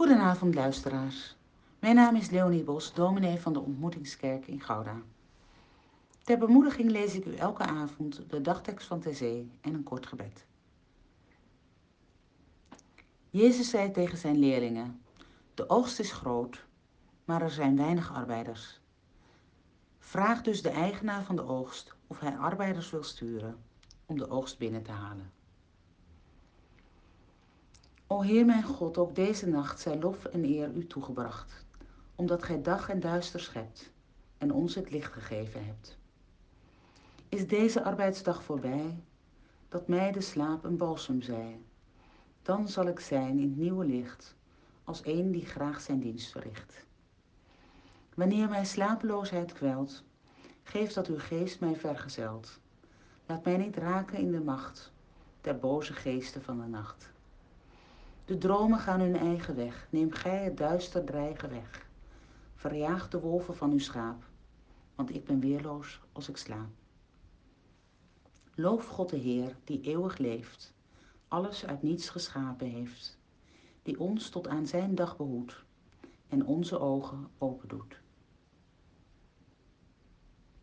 Goedenavond luisteraars. Mijn naam is Leonie Bos, dominee van de Ontmoetingskerk in Gouda. Ter bemoediging lees ik u elke avond de dagtekst van Zee en een kort gebed. Jezus zei tegen zijn leerlingen: De oogst is groot, maar er zijn weinig arbeiders. Vraag dus de eigenaar van de oogst of hij arbeiders wil sturen om de oogst binnen te halen. O Heer mijn God, ook deze nacht zij lof en eer u toegebracht, omdat gij dag en duister schept en ons het licht gegeven hebt. Is deze arbeidsdag voorbij, dat mij de slaap een balsem zij, dan zal ik zijn in het nieuwe licht, als een die graag zijn dienst verricht. Wanneer mijn slapeloosheid kwelt, geef dat uw geest mij vergezelt. Laat mij niet raken in de macht der boze geesten van de nacht. De dromen gaan hun eigen weg, neem gij het duister dreigen weg. Verjaag de wolven van uw schaap, want ik ben weerloos als ik slaap. Loof God de Heer, die eeuwig leeft, alles uit niets geschapen heeft, die ons tot aan zijn dag behoedt en onze ogen open doet.